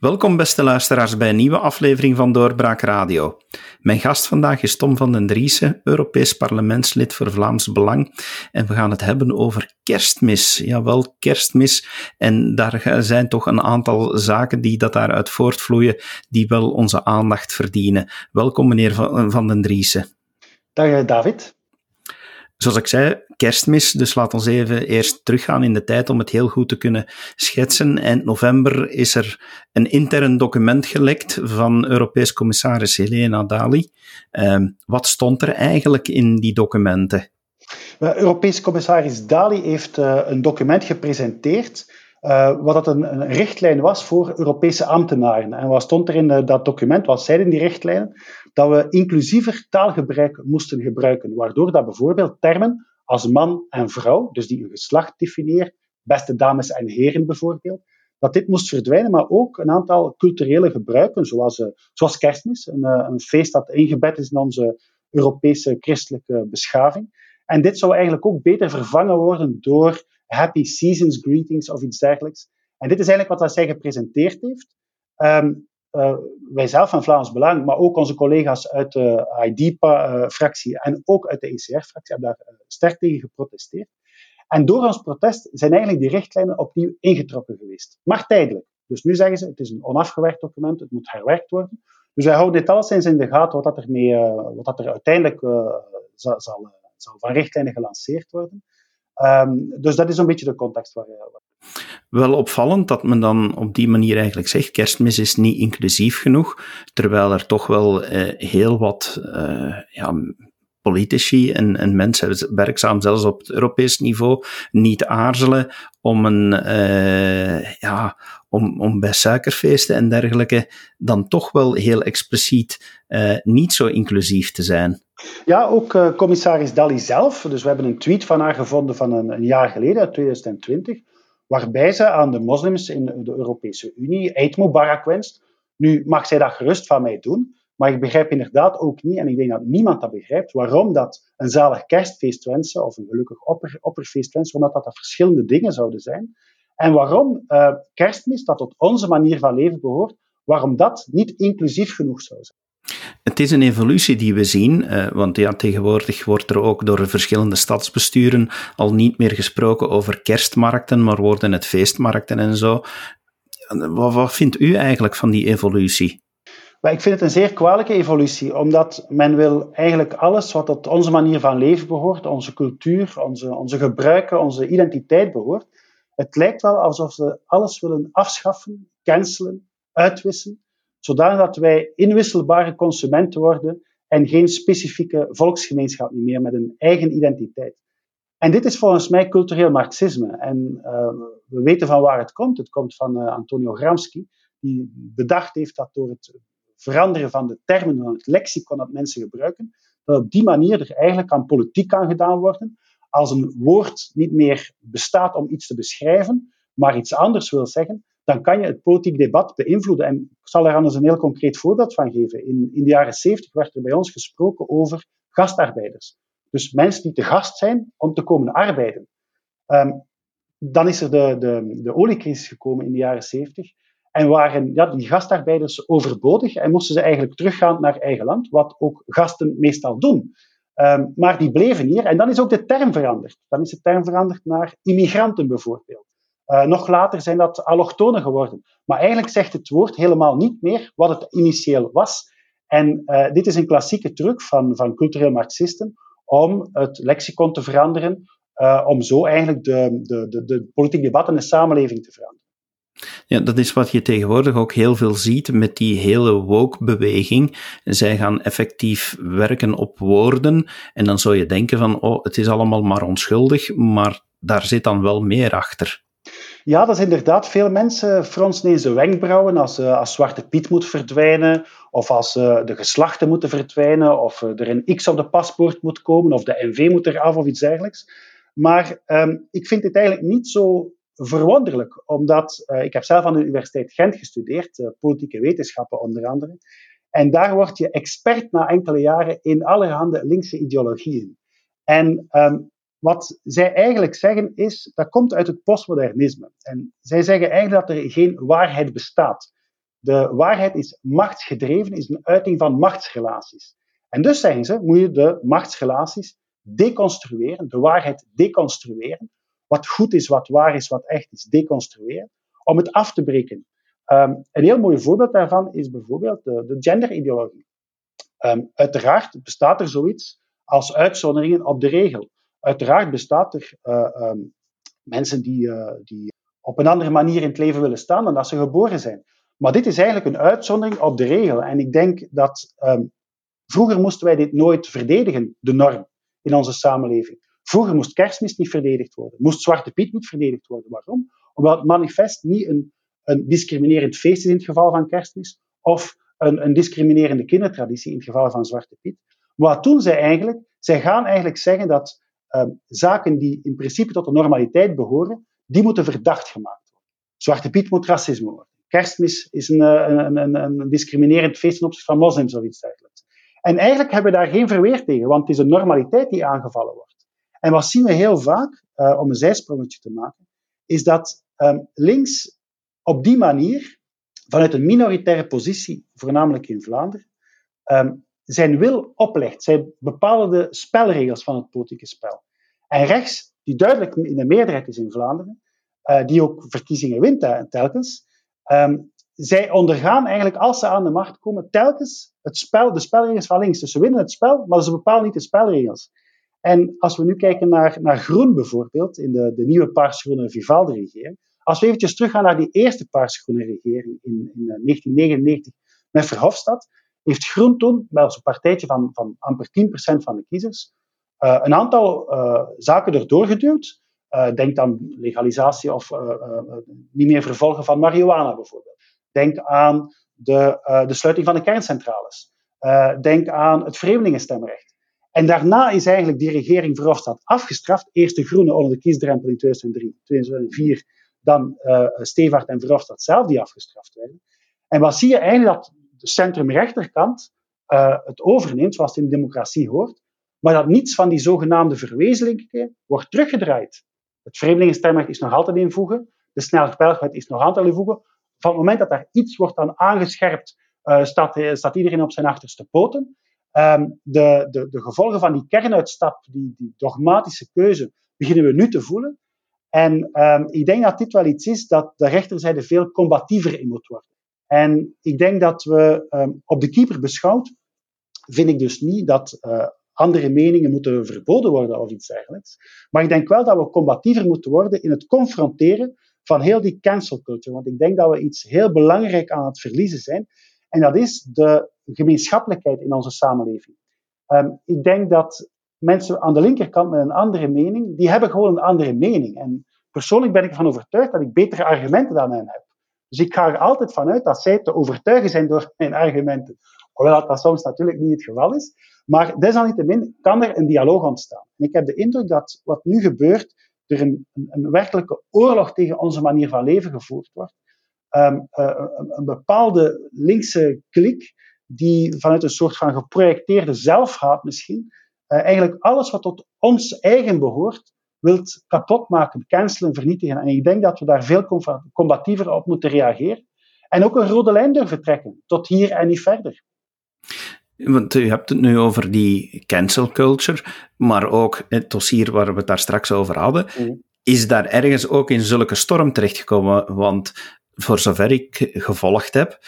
Welkom beste luisteraars bij een nieuwe aflevering van Doorbraak Radio. Mijn gast vandaag is Tom van den Driessen, Europees parlementslid voor Vlaams Belang. En we gaan het hebben over kerstmis. Jawel, kerstmis. En daar zijn toch een aantal zaken die dat daaruit voortvloeien, die wel onze aandacht verdienen. Welkom meneer Van den Driessen. Dag David zoals ik zei, kerstmis. Dus laat ons even eerst teruggaan in de tijd om het heel goed te kunnen schetsen. Eind november is er een intern document gelekt van Europees commissaris Helena Dali. Uh, wat stond er eigenlijk in die documenten? Europees commissaris Dali heeft uh, een document gepresenteerd. Uh, wat dat een, richtlijn was voor Europese ambtenaren. En wat stond er in uh, dat document, wat zeiden die richtlijnen? dat we inclusiever taalgebruik moesten gebruiken, waardoor dat bijvoorbeeld termen als man en vrouw, dus die een geslacht definiëren, beste dames en heren bijvoorbeeld, dat dit moest verdwijnen, maar ook een aantal culturele gebruiken, zoals, uh, zoals kerstmis, een, uh, een, feest dat ingebed is in onze Europese christelijke beschaving. En dit zou eigenlijk ook beter vervangen worden door happy seasons greetings of iets dergelijks. En dit is eigenlijk wat zij gepresenteerd heeft. Um, uh, wij zelf van Vlaams Belang, maar ook onze collega's uit de ID-fractie en ook uit de ECR-fractie hebben daar uh, sterk tegen geprotesteerd. En door ons protest zijn eigenlijk die richtlijnen opnieuw ingetrokken geweest. Maar tijdelijk. Dus nu zeggen ze, het is een onafgewerkt document, het moet herwerkt worden. Dus wij houden dit alleszins in de gaten, wat, dat wat dat er uiteindelijk zal, zal, zal, van richtlijnen gelanceerd worden. Um, dus dat is een beetje de context waar, waar wel opvallend dat men dan op die manier eigenlijk zegt: kerstmis is niet inclusief genoeg, terwijl er toch wel eh, heel wat eh, ja, politici en, en, mensen werkzaam, zelfs op het Europees niveau, niet aarzelen om, een, ja, om, om bij suikerfeesten en dergelijke dan toch wel heel expliciet niet zo inclusief te zijn. Ja, ook uh, commissaris Dali zelf. Dus we hebben een tweet van haar gevonden van een, een jaar geleden, uit 2020 waarbij ze aan de moslims in de Europese Unie Eid Mubarak wenst. Nu mag zij dat gerust van mij doen, maar ik begrijp inderdaad ook niet, en ik denk dat niemand dat begrijpt, waarom dat een zalig kerstfeest wensen of een gelukkig opper, opperfeest wensen, omdat dat, verschillende dingen zouden zijn. En waarom uh, kerstmis, dat tot onze manier van leven behoort, waarom dat niet inclusief genoeg zou zijn. Het is een evolutie die we zien, uh, want ja, tegenwoordig wordt er ook door verschillende stadsbesturen al niet meer gesproken over kerstmarkten, maar worden het feestmarkten en zo. Wat, wat vindt u eigenlijk van die evolutie? Ik vind het een zeer kwalijke evolutie, omdat men wil eigenlijk alles wat tot onze manier van leven behoort, onze cultuur, onze, onze gebruiken, onze identiteit behoort. Het lijkt wel alsof ze alles willen afschaffen, cancelen, uitwissen zodat wij inwisselbare consumenten worden en geen specifieke volksgemeenschap meer met een eigen identiteit. En dit is volgens mij cultureel marxisme. En uh, we weten van waar het komt. Het komt van uh, Antonio Gramsci, die bedacht heeft dat door het veranderen van de termen, van het lexicon dat mensen gebruiken, dat op die manier er eigenlijk aan politiek kan gedaan worden. Als een woord niet meer bestaat om iets te beschrijven, maar iets anders wil zeggen, dan kan je het politiek debat beïnvloeden. En ik zal er anders een heel concreet voorbeeld van geven. In, in de jaren 70 werd er bij ons gesproken over gastarbeiders. Dus mensen die te gast zijn om te komen arbeiden. Um, dan is er de, de, de oliecrisis gekomen in de jaren 70. En waren ja, die gastarbeiders overbodig en moesten ze eigenlijk teruggaan naar eigen land, wat ook gasten meestal doen. Um, maar die bleven hier en dan is ook de term veranderd. Dan is de term veranderd naar immigranten bijvoorbeeld. Uh, nog later zijn dat allochtonen geworden. Maar eigenlijk zegt het woord helemaal niet meer wat het initieel was. En uh, dit is een klassieke truc van, van cultureel marxisten om het lexicon te veranderen, uh, om zo eigenlijk de, de, de, de politieke debat in de samenleving te veranderen. Ja, dat is wat je tegenwoordig ook heel veel ziet met die hele woke-beweging. Zij gaan effectief werken op woorden en dan zou je denken van, oh, het is allemaal maar onschuldig, maar daar zit dan wel meer achter. Ja, dat is inderdaad. Veel mensen fronsen ineens de wenkbrauwen als, uh, als Zwarte Piet moet verdwijnen, of als uh, de geslachten moeten verdwijnen, of uh, er een X op de paspoort moet komen, of de NV moet eraf, of iets dergelijks. Maar um, ik vind dit eigenlijk niet zo verwonderlijk, omdat ik heb zelf aan de Universiteit Gent gestudeerd, politieke wetenschappen onder andere. En daar word je expert na enkele jaren in allerhande linkse ideologieën. En um, wat zij eigenlijk zeggen is, dat komt uit het postmodernisme. En zij zeggen eigenlijk dat er geen waarheid bestaat. de waarheid is machtsgedreven, is een uiting van machtsrelaties. En dus zeggen ze, moet je de machtsrelaties deconstrueren, de waarheid deconstrueren. Wat goed is, wat waar is, wat echt is, deconstrueren, om het af te breken. Um, een heel mooi voorbeeld daarvan is bijvoorbeeld de, de genderideologie. Um, uiteraard bestaat er zoiets als uitzonderingen op de regel. Uiteraard bestaat er uh, um, mensen die, uh, die op een andere manier in het leven willen staan dan dat ze geboren zijn. Maar dit is eigenlijk een uitzondering op de regel. En ik denk dat um, vroeger moesten wij dit nooit verdedigen, de norm in onze samenleving. Vroeger moest kerstmis niet verdedigd worden, moest Zwarte Piet niet verdedigd worden. Waarom? Omdat het manifest niet een, een discriminerend feest is in het geval van kerstmis, of een, een discriminerende kindertraditie in het geval van Zwarte Piet. Maar wat doen zij eigenlijk? Zij gaan eigenlijk zeggen dat um, zaken die in principe tot de normaliteit behoren, die moeten verdacht gemaakt worden. Zwarte Piet moet racisme worden. Kerstmis is een, een, een, een discriminerend feest ten opzichte van moslims of iets dergelijks. En eigenlijk hebben we daar geen verweer tegen, want het is een normaliteit die aangevallen wordt. En wat zien we heel vaak, uh, om een zijsprongetje te maken, is dat um, links op die manier, vanuit een minoritaire positie, voornamelijk in Vlaanderen, um, zijn wil oplegt. Zij bepalen de spelregels van het politieke spel. En rechts, die duidelijk in de meerderheid is in Vlaanderen, uh, die ook verkiezingen wint telkens, um, zij ondergaan eigenlijk, als ze aan de macht komen, telkens het spel, de spelregels van links. Dus ze winnen het spel, maar ze bepalen niet de spelregels. En als we nu kijken naar, naar groen bijvoorbeeld, in de, de nieuwe paars-groene Vivaldi-regering, als we eventjes teruggaan naar die eerste paars-groene regering in, in 1999 eh, met Verhofstadt, heeft Groen toen, met als partijtje van, van amper 10% van de kiezers, uh, een aantal uh, zaken erdoor geduwd. Uh, denk aan legalisatie of niet meer vervolgen van marihuana bijvoorbeeld. Denk aan de, de sluiting van de kerncentrales. denk aan het vreemdelingenstemrecht. En daarna is eigenlijk die regering Verhofstadt afgestraft. Eerst de Groenen onder de kiesdrempel in 2003, 2004. Dan Stevaart en Verhofstadt zelf die afgestraft werden. En wat zie je eigenlijk dat centrumrechterkant uh, het overneemt, zoals het in de democratie hoort, maar dat niets van die zogenaamde verwezenlijkingen wordt teruggedraaid. Het vreemdelingenstemrecht is nog altijd invoegen, de snelweg is nog altijd invoegen. Van het moment dat daar iets wordt aan aangescherpt, uh, staat, staat, iedereen op zijn achterste poten. Um, de, de, de, gevolgen van die kernuitstap, die, die, dogmatische keuze, beginnen we nu te voelen. En um, ik denk dat dit wel iets is dat de rechterzijde veel combatiever in moet worden. En ik denk dat we um, op de keeper beschouwd, vind ik dus niet dat uh, andere meningen moeten verboden worden of iets dergelijks. Maar ik denk wel dat we combatiever moeten worden in het confronteren van heel die cancel culture. Want ik denk dat we iets heel belangrijk aan het verliezen zijn. En dat is de gemeenschappelijkheid in onze samenleving. Um, ik denk dat mensen aan de linkerkant met een andere mening, die hebben gewoon een andere mening. En persoonlijk ben ik ervan overtuigd dat ik betere argumenten dan hen heb. Dus ik ga er altijd vanuit dat zij te overtuigen zijn door mijn argumenten. Hoewel dat soms natuurlijk niet het geval is. Maar desalniettemin kan er een dialoog ontstaan. En ik heb de indruk dat wat nu gebeurt, er een, een, werkelijke oorlog tegen onze manier van leven gevoerd wordt. Um, uh, een, bepaalde linkse klik die vanuit een soort van geprojecteerde zelfhaat misschien, uh, eigenlijk alles wat tot ons eigen behoort, wilt kapotmaken, cancelen, vernietigen. En ik denk dat we daar veel combatiever op moeten reageren. En ook een rode lijn durven trekken, tot hier en niet verder. Want u hebt het nu over die cancel culture, maar ook het dossier waar we het daar straks over hadden. Mm. Is daar ergens ook in zulke storm terechtgekomen? Want voor zover ik gevolgd heb,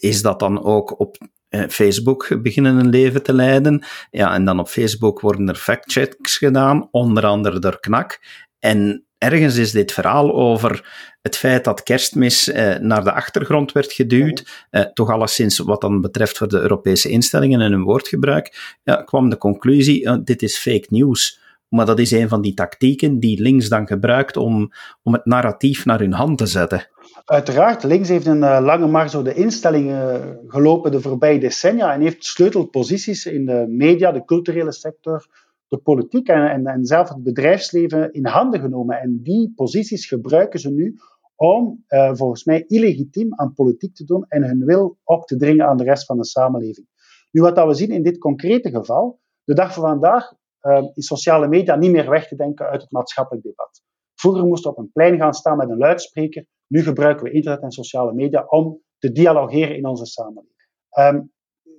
is dat dan ook op eh, Facebook beginnen een leven te leiden. Ja, en dan op Facebook worden er factchecks gedaan, onder andere door KNAK. En ergens is dit verhaal over het feit dat kerstmis eh, naar de achtergrond werd geduwd, eh, toch alleszins wat dan betreft voor de Europese instellingen en hun woordgebruik, ja, kwam de conclusie, uh, dit is fake news. Maar dat is een van die tactieken die links dan gebruikt om, om het narratief naar hun hand te zetten. Uiteraard, links heeft een uh, lange mars door de instellingen gelopen de voorbije decennia en heeft sleutelposities in de media, de culturele sector, de politiek en, en, zelf het bedrijfsleven in handen genomen. En die posities gebruiken ze nu om uh, volgens mij illegitiem aan politiek te doen en hun wil op te dringen aan de rest van de samenleving. Nu, wat dat we zien in dit concrete geval, de dag van vandaag is sociale media niet meer weg te denken uit het maatschappelijk debat. Vroeger moesten we op een plein gaan staan met een luidspreker. Nu gebruiken we internet en sociale media om te dialogeren in onze samenleving. Ehm,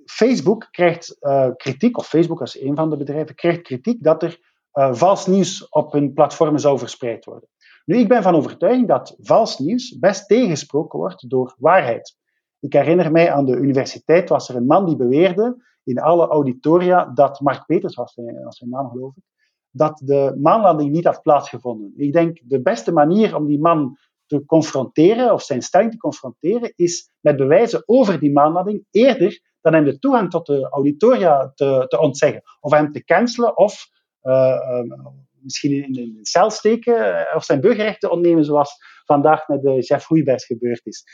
Facebook krijgt uh, kritiek, of Facebook als een van de bedrijven, krijgt kritiek dat er uh, vals nieuws op hun platformen zou verspreid worden. Nu, ik ben van overtuiging dat vals nieuws best tegensproken wordt door waarheid. Ik herinner mij aan de universiteit was er een man die beweerde in alle auditoria dat Mark Peters was zijn, was zijn naam geloof ik, dat de maanlanding niet had plaatsgevonden. Ik denk de beste manier om die man te confronteren, of zijn stelling te confronteren, is met bewijzen over die maanlanding eerder dan hem de toegang tot de auditoria te, te ontzeggen. Of hem te cancelen, of uh, uh, misschien in een cel steken, eh, of zijn burgerrechten ontnemen, zoals vandaag met de Jeff Hoeibers gebeurd is.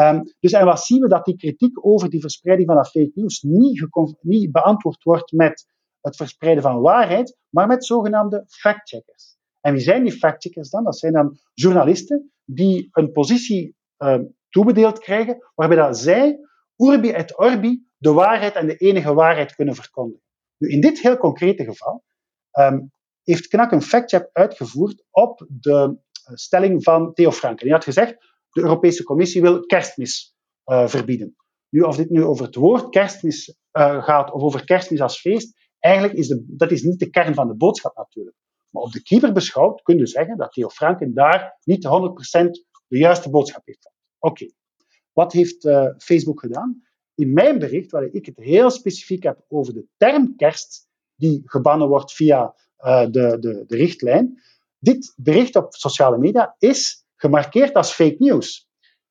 Um, dus en wat zien we? Dat die kritiek over die verspreiding van dat fake news niet, niet beantwoord wordt met het verspreiden van waarheid, maar met zogenaamde factcheckers. En wie zijn die factcheckers dan? Dat zijn dan journalisten die een positie um, toebedeeld krijgen, waarbij dat zij, urbi et orbi, de waarheid en de enige waarheid kunnen verkondigen. Nu, in dit heel concrete geval um, heeft Knak een factcheck uitgevoerd op de eh, stelling van Theo Franken. Hij had gezegd, de Europese Commissie wil kerstmis uh, verbieden. Nu, of dit nu over het woord kerstmis uh, gaat of over kerstmis als feest, eigenlijk is de, dat is niet de kern van de boodschap natuurlijk. Maar op de keeper beschouwd kun je zeggen dat Theo Franken daar niet 100% de juiste boodschap heeft. Oké, wat heeft Facebook gedaan? In mijn bericht, waar ik het heel specifiek heb over de term kerst, die gebannen wordt via de, de, de richtlijn, dit bericht op sociale media is gemarkeerd als fake news.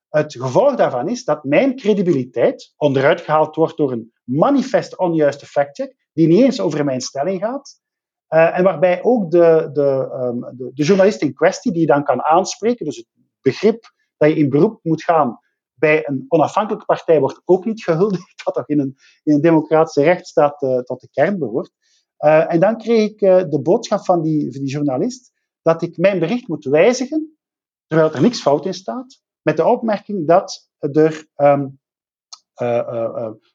Het gevolg daarvan is dat mijn credibiliteit onderuit gehaald wordt door een manifest onjuiste factcheck, die niet eens over mijn stelling gaat, uh, en waarbij ook de, de, um, de, de, journalist in kwestie, die dan kan aanspreken, dus het begrip dat je in beroep moet gaan bij een onafhankelijke partij, wordt ook niet gehuldigd, wat toch in een, in een democratische rechtsstaat uh, tot de kern behoort. Uh, en dan kreeg ik de boodschap van die, van die journalist dat ik mijn bericht moet wijzigen, terwijl er niks fout in staat, met de opmerking dat, er, um,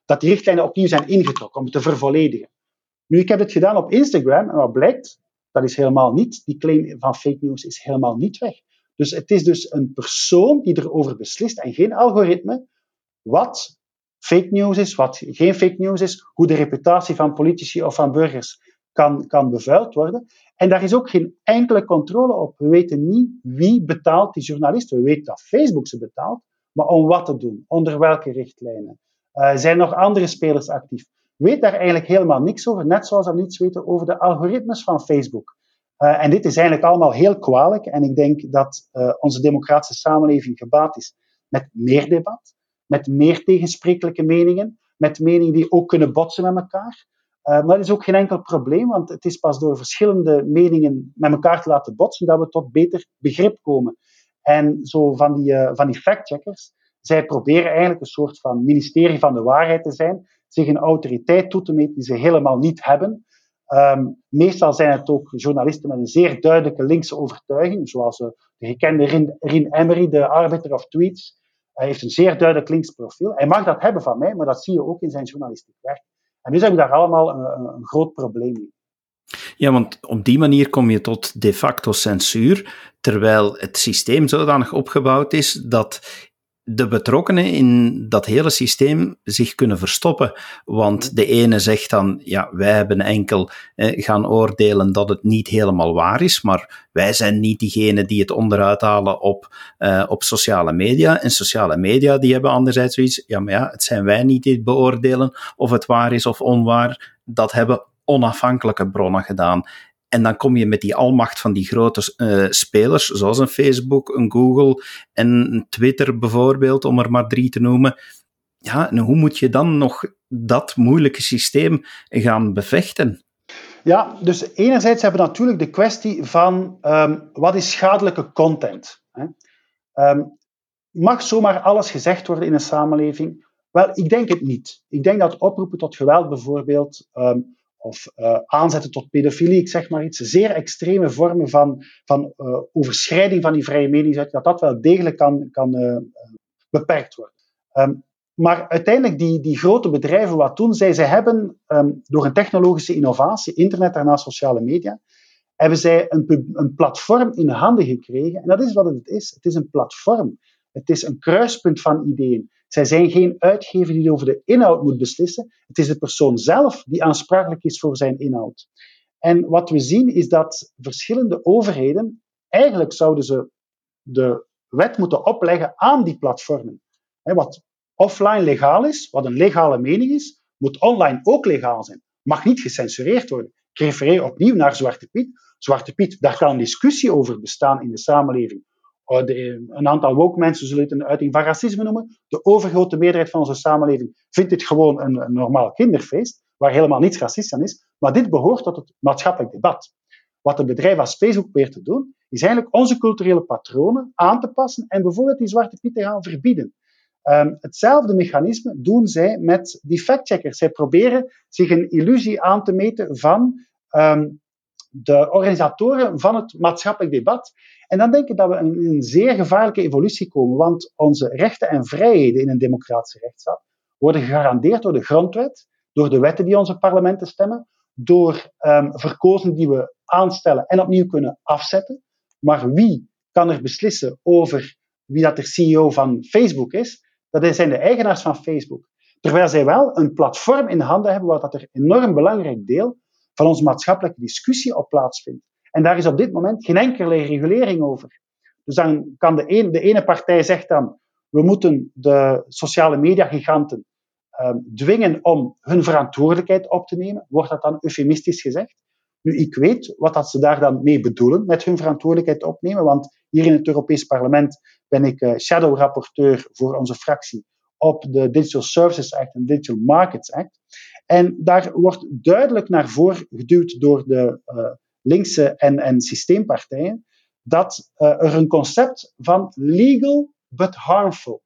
dat die richtlijnen opnieuw zijn ingetrokken, om te vervolledigen. Nu, ik heb het gedaan op Instagram en wat blijkt, dat is helemaal niet, die claim van fake news is helemaal niet weg. Dus het is dus een persoon die erover beslist en geen algoritme wat fake news is, wat geen fake news is, hoe de reputatie van politici of van burgers kan, kan bevuild worden. En daar is ook geen enkele controle op. We weten niet wie betaalt die journalisten. We weten dat Facebook ze betaalt, maar om wat te doen? Onder welke richtlijnen? Uh, zijn nog andere spelers actief? weet daar eigenlijk helemaal niks over, net zoals we niets weten over de algoritmes van Facebook. Uh, en dit is eigenlijk allemaal heel kwalijk en ik denk dat uh, onze democratische samenleving gebaat is met meer debat, met meer tegensprekelijke meningen, met meningen die ook kunnen botsen met elkaar. Uh, maar dat is ook geen enkel probleem, want het is pas door verschillende meningen met elkaar te laten botsen dat we tot beter begrip komen. En zo van die, van die factcheckers, zij proberen eigenlijk een soort van ministerie van de waarheid te zijn, zich een autoriteit toe te meten die ze helemaal niet hebben. Um, meestal zijn het ook journalisten met een zeer duidelijke linkse overtuiging, zoals uh, de gekende Rin, Rin Emery, de arbiter of tweets. Hij heeft een zeer duidelijk links profiel. Hij mag dat hebben van mij, maar dat zie je ook in zijn journalistiek werk. En dus hebben we daar allemaal een, een groot probleem mee. Ja, want op die manier kom je tot de facto censuur, terwijl het systeem zodanig opgebouwd is dat de betrokkenen in dat hele systeem zich kunnen verstoppen. Want de ene zegt dan, ja, wij hebben enkel eh, gaan oordelen dat het niet helemaal waar is, maar wij zijn niet diegene die het onderuit halen op, uh, op sociale media. En sociale media die hebben anderzijds zoiets, ja, maar ja, het zijn wij niet die beoordelen of het waar is of onwaar. Dat hebben onafhankelijke bronnen gedaan. En dan kom je met die almacht van die grote uh, spelers, zoals een Facebook, een Google en Twitter bijvoorbeeld, om er maar drie te noemen. Ja, en hoe moet je dan nog dat moeilijke systeem gaan bevechten? Ja, dus enerzijds hebben we natuurlijk de kwestie van um, wat is schadelijke content? Hè? Um, mag zomaar alles gezegd worden in een samenleving? Wel, ik denk het niet. Ik denk dat oproepen tot geweld bijvoorbeeld um, of uh, aanzetten tot pedofilie, ik zeg maar iets, zeer extreme vormen van, van uh, overschrijding van die vrije meningsuiting, dat dat wel degelijk kan, kan uh, beperkt worden. Um, maar uiteindelijk, die, die grote bedrijven, wat doen zij? Zij hebben um, door een technologische innovatie, internet daarna sociale media, hebben zij een, een platform in handen gekregen. En dat is wat het is. Het is een platform. Het is een kruispunt van ideeën. Zij zijn geen uitgever die over de inhoud moet beslissen. Het is de persoon zelf die aansprakelijk is voor zijn inhoud. En wat we zien is dat verschillende overheden, eigenlijk zouden ze de wet moeten opleggen aan die platformen. Wat offline legaal is, wat een legale mening is, moet online ook legaal zijn. Mag niet gecensureerd worden. Ik refereer opnieuw naar Zwarte Piet. Zwarte Piet, daar kan een discussie over bestaan in de samenleving. Oh, een aantal woke mensen zullen het een uiting van racisme noemen. De overgrote meerderheid van onze samenleving vindt dit gewoon een, normaal kinderfeest, waar helemaal niets racistisch aan is. Maar dit behoort tot het maatschappelijk debat. Wat een bedrijf als Facebook probeert te doen, is eigenlijk onze culturele patronen aan te passen en bijvoorbeeld die zwarte piet te gaan verbieden. Um, hetzelfde mechanisme doen zij met die factcheckers. Zij proberen zich een illusie aan te meten van um, de organisatoren van het maatschappelijk debat. En dan denk ik dat we in een zeer gevaarlijke evolutie komen, want onze rechten en vrijheden in een democratische rechtsstaat worden gegarandeerd door de grondwet, door de wetten die onze parlementen stemmen, door um, verkozenen die we aanstellen en opnieuw kunnen afzetten. Maar wie kan er beslissen over wie dat de CEO van Facebook is? Dat zijn de eigenaars van Facebook. Terwijl zij wel een platform in handen hebben waar dat er enorm belangrijk deel van onze maatschappelijke discussie op plaatsvindt. En daar is op dit moment geen enkele regulering over. Dus dan kan de, de ene partij zegt dan, we moeten de sociale media-giganten um, dwingen om hun verantwoordelijkheid op te nemen. Wordt dat dan eufemistisch gezegd? Nu, ik weet wat dat ze daar dan mee bedoelen met hun verantwoordelijkheid opnemen, want hier in het Europees Parlement ben ik uh, shadow-rapporteur voor onze fractie op de Digital Services Act en Digital Markets Act. En daar wordt duidelijk naar voren geduwd door de uh, linkse en, en systeempartijen dat uh, er een concept van legal but harmful,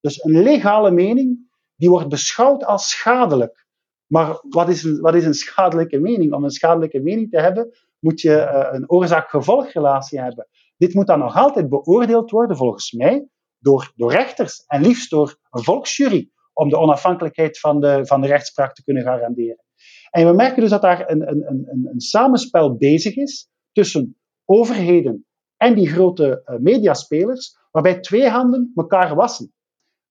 dus een legale mening, die wordt beschouwd als schadelijk. Maar wat is een, wat is een schadelijke mening? Om een schadelijke mening te hebben, moet je uh, een oorzaak-gevolgrelatie hebben. Dit moet dan nog altijd beoordeeld worden, volgens mij, door, door rechters en liefst door een volksjury om de onafhankelijkheid van de, van de rechtspraak te kunnen garanderen. En we merken dus dat daar een, een, een, een samenspel bezig is tussen overheden en die grote uh, mediaspelers, waarbij twee handen elkaar wassen.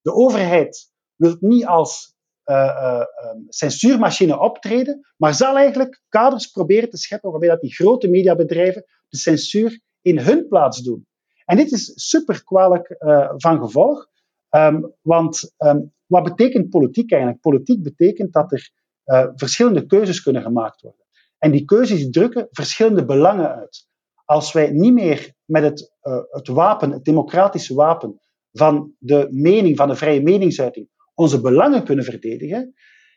De overheid wil niet als uh, uh, censuurmachine optreden, maar zal eigenlijk kaders proberen te scheppen waarbij dat die grote mediabedrijven de censuur in hun plaats doen. En dit is super kwalijk van gevolg, um, want um, wat betekent politiek eigenlijk? Politiek betekent dat er uh, verschillende keuzes kunnen gemaakt worden. En die keuzes drukken verschillende belangen uit. Als wij niet meer met het, uh, het wapen, het democratische wapen van de mening, van de vrije meningsuiting, onze belangen kunnen verdedigen,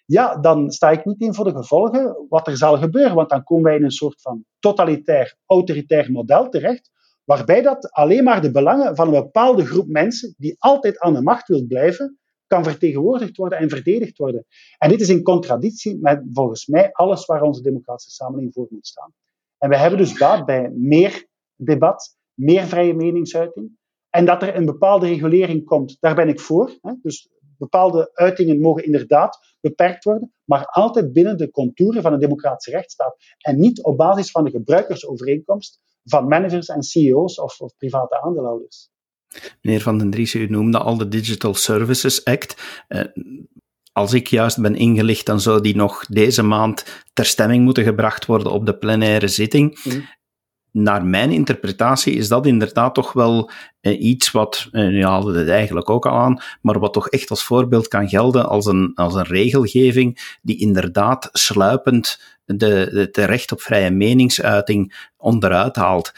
ja, dan sta ik niet in voor de gevolgen wat er zal gebeuren. Want dan komen wij in een soort van totalitair, autoritair model terecht, waarbij dat alleen maar de belangen van een bepaalde groep mensen, die altijd aan de macht wil blijven, kan vertegenwoordigd worden en verdedigd worden. En dit is in contradictie met volgens mij alles waar onze democratische samenleving voor moet staan. En we hebben dus baat bij meer debat, meer vrije meningsuiting. En dat er een bepaalde regulering komt, daar ben ik voor. Hè? Dus bepaalde uitingen mogen inderdaad beperkt worden, maar altijd binnen de contouren van een democratische rechtsstaat. En niet op basis van de gebruikersovereenkomst van managers en CEO's of, of private aandeelhouders. Meneer Van den Dries, u noemde al de Digital Services Act. Uh, als ik juist ben ingelicht, dan zou die nog deze maand ter stemming moeten gebracht worden op de plenaire zitting. Mm naar mijn interpretatie is dat inderdaad toch wel eh, iets wat, eh, je haalde het eigenlijk ook al aan, maar wat toch echt als voorbeeld kan gelden als een, als een regelgeving die inderdaad sluipend de, de, recht op vrije meningsuiting onderuit haalt.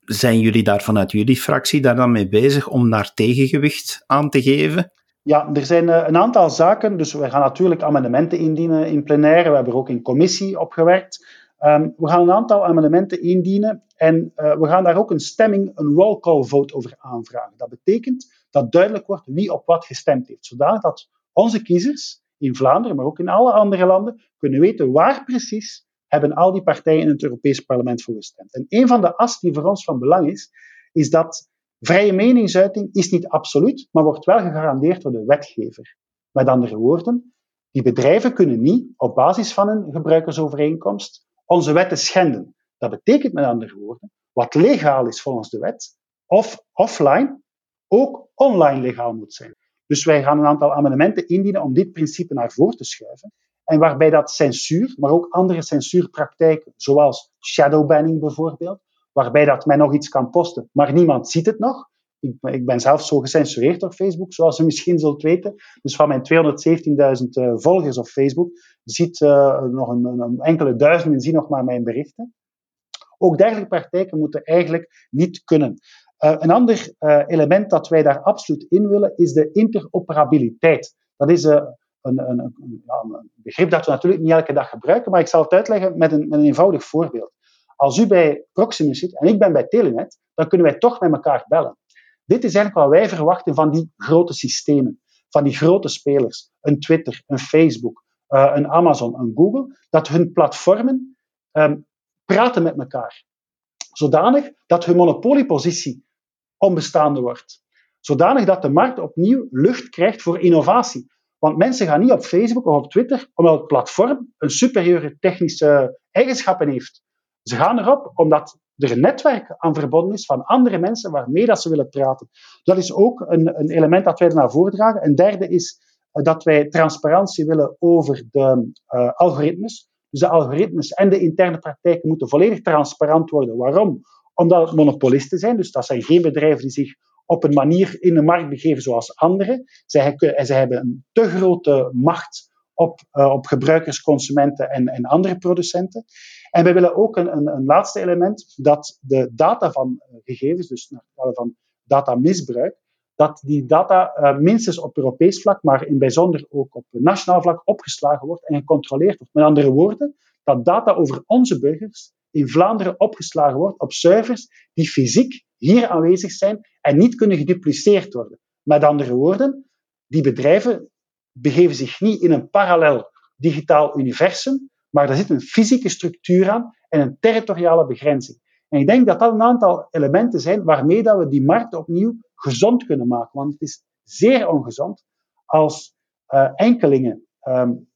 Zijn jullie daar vanuit jullie fractie daar dan mee bezig om daar tegengewicht aan te geven? Ja, er zijn uh, een aantal zaken. Dus we gaan natuurlijk amendementen indienen in plenaire. We hebben er ook in commissie op gewerkt. Um, we gaan een aantal amendementen indienen en uh, we gaan daar ook een stemming, een roll call vote over aanvragen. Dat betekent dat duidelijk wordt wie op wat gestemd heeft, zodanig dat onze kiezers in Vlaanderen, maar ook in alle andere landen, kunnen weten waar precies hebben al die partijen in het Europees Parlement voor gestemd. En een van de as die voor ons van belang is, is dat vrije meningsuiting is niet absoluut, maar wordt wel gegarandeerd door de wetgever. Met andere woorden, die bedrijven kunnen niet op basis van een gebruikersovereenkomst onze wetten schenden. Dat betekent met andere woorden, wat legaal is volgens de wet, of offline, ook online legaal moet zijn. Dus wij gaan een aantal amendementen indienen om dit principe naar voren te schuiven. En waarbij dat censuur, maar ook andere censuurpraktijken, zoals shadowbanning bijvoorbeeld, waarbij dat men nog iets kan posten, maar niemand ziet het nog. Ik, ik ben zelf zo gecensureerd op Facebook, zoals u misschien zult weten. Dus van mijn 217.000 uh, volgers op Facebook ziet uh, nog een, een, enkele duizenden zien nog maar mijn berichten. Ook dergelijke praktijken moeten eigenlijk niet kunnen. Uh, een ander element dat wij daar absoluut in willen is de interoperabiliteit. Dat is een, een, een, begrip dat we natuurlijk niet elke dag gebruiken, maar ik zal het uitleggen met een, met een eenvoudig voorbeeld. Als u bij Proximus zit en ik ben bij Telenet, dan kunnen wij toch met elkaar bellen. Dit is eigenlijk wat wij verwachten van die grote systemen, van die grote spelers. Een Twitter, een Facebook, een Amazon, een Google, dat hun platformen um, praten met elkaar. Zodanig dat hun monopoliepositie onbestaande wordt. Zodanig dat de markt opnieuw lucht krijgt voor innovatie. Want mensen gaan niet op Facebook of op Twitter omdat het platform een superieure technische eigenschappen heeft. Ze gaan erop omdat er een netwerk aan verbonden is van andere mensen waarmee dat ze willen praten. Dat is ook een, een element dat wij naar voren dragen. Een derde is uh, dat wij transparantie willen over de uh, algoritmes. Dus de algoritmes en de interne praktijken moeten volledig transparant worden. Waarom? Omdat het monopolisten zijn, dus dat zijn geen bedrijven die zich op een manier in de markt begeven zoals anderen. Zij, zij hebben een te grote macht op, uh, op gebruikers, consumenten en, en andere producenten. En wij willen ook een, een, een laatste element, dat de data van uh, gegevens, dus naar van datamisbruik, dat die data uh, minstens op Europees vlak, maar in bijzonder ook op nationaal vlak opgeslagen wordt en gecontroleerd wordt. Met andere woorden, dat data over onze burgers in Vlaanderen opgeslagen wordt op servers die fysiek hier aanwezig zijn en niet kunnen gedupliceerd worden. Met andere woorden, die bedrijven begeven zich niet in een parallel digitaal universum, maar er zit een fysieke structuur aan en een territoriale begrenzing. En ik denk dat dat een aantal elementen zijn waarmee dat we die markt opnieuw gezond kunnen maken. Want het is zeer ongezond als uh, enkelingen, um,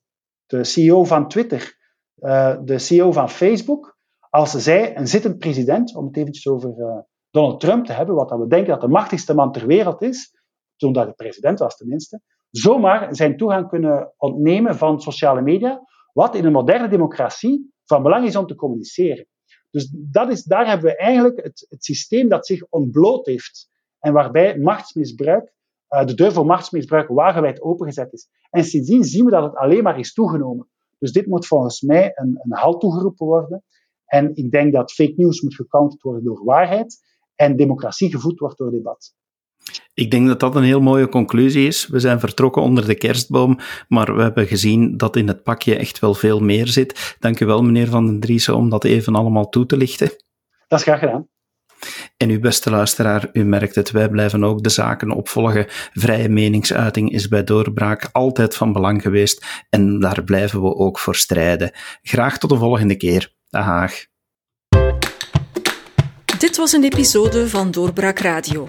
de CEO van Twitter, uh, de CEO van Facebook, als zij een zittend president, om het eventjes over uh, Donald Trump te hebben, wat we denken dat de machtigste man ter wereld is, toen dat de president was tenminste, zomaar zijn toegang kunnen ontnemen van sociale media, wat in een moderne democratie van belang is om te communiceren. Dus dat is, daar hebben we eigenlijk het, het systeem dat zich ontbloot heeft en waarbij machtsmisbruik, uh, de deur voor machtsmisbruik wagenwijd opengezet is. En sindsdien zien we dat het alleen maar is toegenomen. Dus dit moet volgens mij een, een halt toegeroepen worden. En ik denk dat fake news moet gecounterd worden door waarheid en democratie gevoed wordt door debat. Ik denk dat dat een heel mooie conclusie is. We zijn vertrokken onder de kerstboom, maar we hebben gezien dat in het pakje echt wel veel meer zit. Dank u wel, meneer Van den Driessen, om dat even allemaal toe te lichten. Dat is graag gedaan. En uw beste luisteraar, u merkt het, wij blijven ook de zaken opvolgen. Vrije meningsuiting is bij doorbraak altijd van belang geweest en daar blijven we ook voor strijden. Graag tot de volgende keer. Dag. Dit was een episode van Doorbraak Radio,